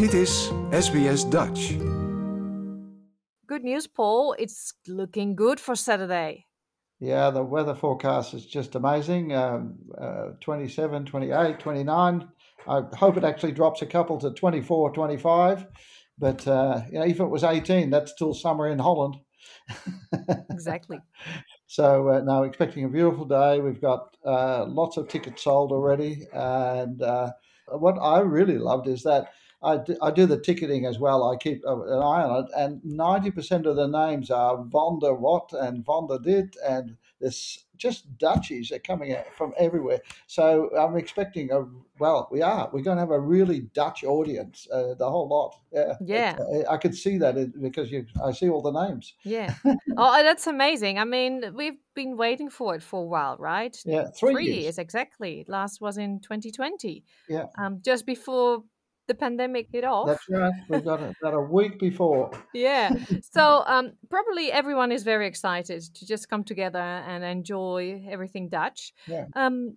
Dit is SBS Dutch. Good news, Paul. It's looking good for Saturday. Yeah, the weather forecast is just amazing. Um, uh, 27, 28, 29. I hope it actually drops a couple to 24, 25. But uh, you know, if it was 18, that's still summer in Holland. Exactly. So uh, now expecting a beautiful day. We've got uh, lots of tickets sold already, and uh, what I really loved is that I do, I do the ticketing as well. I keep an eye on it, and ninety percent of the names are Von der What and Von der Dit, and there's just Dutchies are coming out from everywhere. So I'm expecting a well, we are. We're going to have a really Dutch audience, uh, the whole lot. Yeah, Yeah. I could see that because you, I see all the names. Yeah. oh, that's amazing. I mean, we've been waiting for it for a while, right? Yeah, three, years. exactly. Last was in 2020. Yeah. Um, just before the pandemic hit off. That's right. We've got it about a week before. yeah. So um, probably everyone is very excited to just come together and enjoy everything Dutch. Yeah. Um,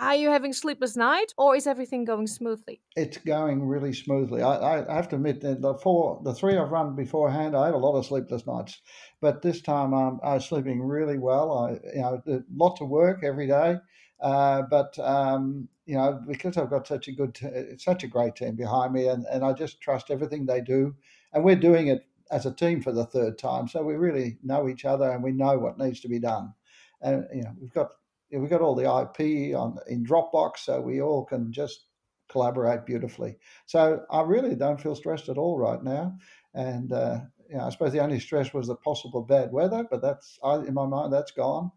are you having sleepless night, or is everything going smoothly? It's going really smoothly. I, I, have to admit that the four, the three I've run beforehand, I had a lot of sleepless nights, but this time um, I'm sleeping really well. I, you know, lots of work every day, uh, but um, you know, because I've got such a good, t- such a great team behind me, and, and I just trust everything they do, and we're doing it as a team for the third time, so we really know each other and we know what needs to be done, and you know, we've got we've got all the IP on in Dropbox, so we all can just collaborate beautifully. So I really don't feel stressed at all right now, and uh, you know, I suppose the only stress was the possible bad weather, but that's I, in my mind that's gone.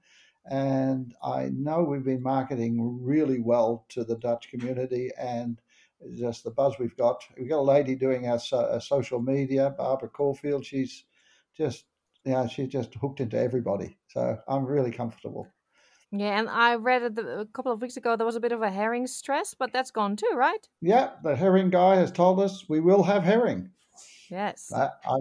And I know we've been marketing really well to the Dutch community, and just the buzz we've got. We've got a lady doing our, so, our social media, Barbara Caulfield. She's just, you know, she's just hooked into everybody. So I'm really comfortable. Yeah, and I read it the- a couple of weeks ago there was a bit of a herring stress, but that's gone too, right? Yeah, the herring guy has told us we will have herring. Yes. I, I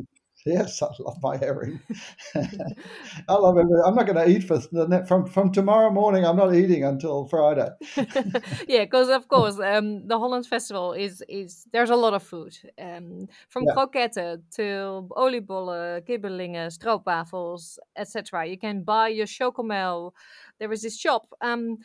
yes, I love my herring. I love it. I'm not going to eat for the from from tomorrow morning. I'm not eating until Friday. yeah, because of course um, the Holland Festival is is there's a lot of food um, from Yeah. to oliebollen, kibbelingen, stroopwafels, etc. You can buy your chocomel. There is this shop, um,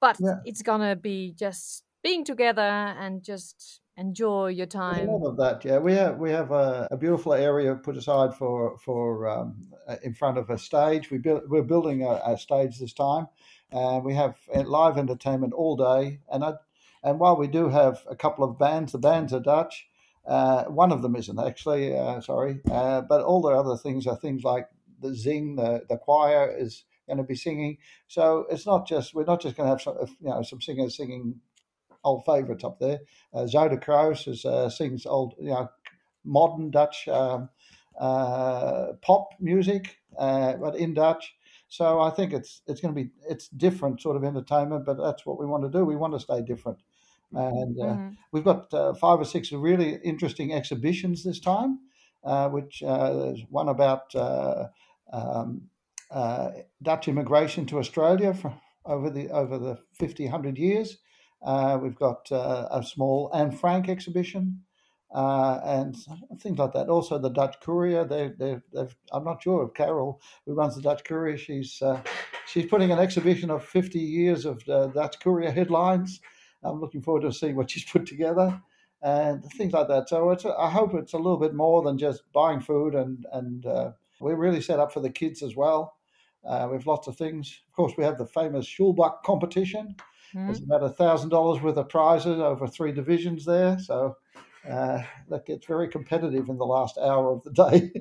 but Yeah. it's gonna be just being together and just enjoy your There's a time. lot of that. Yeah, we have we have a, a beautiful area put aside for for um, uh, in front of a stage. We build we're building a, a stage this time, and we have uh, live entertainment all day. And I, and while we do have a couple of bands, the bands are Dutch. Uh, one of them isn't actually. Uh, sorry, uh, but all the other things are things like the zing, the the choir is going to be singing. So it's not just we're not just going to have some you know some singers singing old favourites up there. Uh, Zoda Kroos is, uh, sings old, you know, modern Dutch um, uh, pop music, uh, but in Dutch. So I think it's it's going to be it's different sort of entertainment, but that's what we want to do. We want to stay different, and uh, Mhm. we've got uh, five or six really interesting exhibitions this time. Uh, which uh, there's one about uh, um, uh, Dutch immigration to Australia for, over the over the 50, 100 years. Uh, we've got uh, a small Anne Frank exhibition uh, and things like that. Also, the Dutch Courier. They, they, they've, I'm not sure if Carol, who runs the Dutch Courier, she's uh, she's putting an exhibition of 50 years of the Dutch Courier headlines. I'm looking forward to seeing what she's put together and things like that. So it's, I hope it's a little bit more than just buying food, and and uh, we're really set up for the kids as well. Uh, we have lots of things. Of course, we have the famous sjoelbak competition. There's about a thousand dollars worth of prizes over three divisions there, so uh, that gets very competitive in the last hour of the day.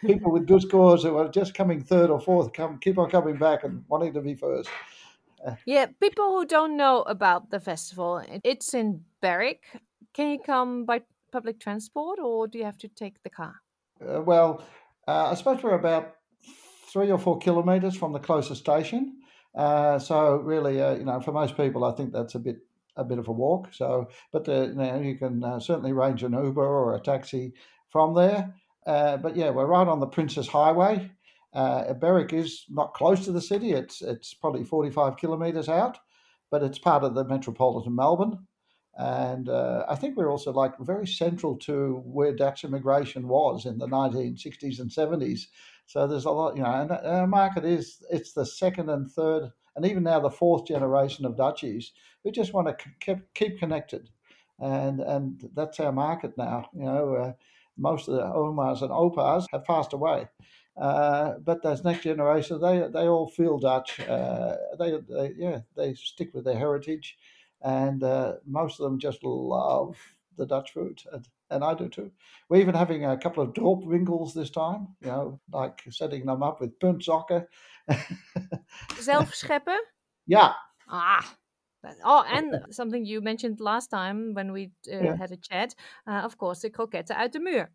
People with good scores who are just coming third or fourth come keep on coming back and wanting to be first. Yeah, people who don't know about the festival, it's in Berwick. Can you come by public transport or do you have to take the car? Uh, well, uh, I suppose we're about three or four kilometres from the closest station. Uh, so really, uh, you know, for most people, I think that's a bit a bit of a walk. So, but the, you, know, you can uh, certainly arrange an Uber or a taxi from there. Uh, but yeah, we're right on the Princes Highway. Uh, Berwick is not close to the city. It's it's probably forty five kilometres out, but it's part of the metropolitan Melbourne. And uh, I think we're also like very central to where Dutch immigration was in the 1960s and 70s. So there's a lot, you know, and our market is it's the second and third, and even now the fourth generation of Dutchies who just want to keep keep connected, and and that's our market now. You know, uh, most of the Omas and Opas have passed away. Uh, but those next generation, they they all feel Dutch. Uh, they, they yeah they stick with their heritage, and uh, most of them just love the Dutch food, and, and I do too. We're even having a couple of snoepwinkels this time, you know, like setting them up with puntzakken. Zelf scheppen? yeah. Ah. Oh, and something you mentioned last time when we uh, Yeah. had a chat, uh, of course, the kroketten uit de muur.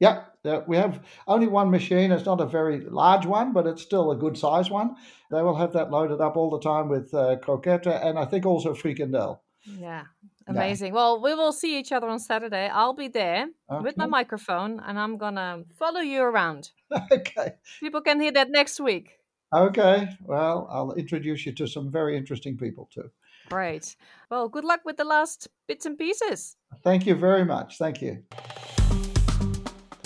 Yeah, yeah, we have only one machine. It's not a very large one, but it's still a good size one. They will have that loaded up all the time with uh, croquette and I think also frikandel. Yeah, amazing. Well, we will see each other on Saturday. I'll be there with my microphone and I'm gonna follow you around. okay. People can hear that next week. Okay. Well, I'll introduce you to some very interesting people too. Great. Well, good luck with the last bits and pieces. Thank you very much. Thank you.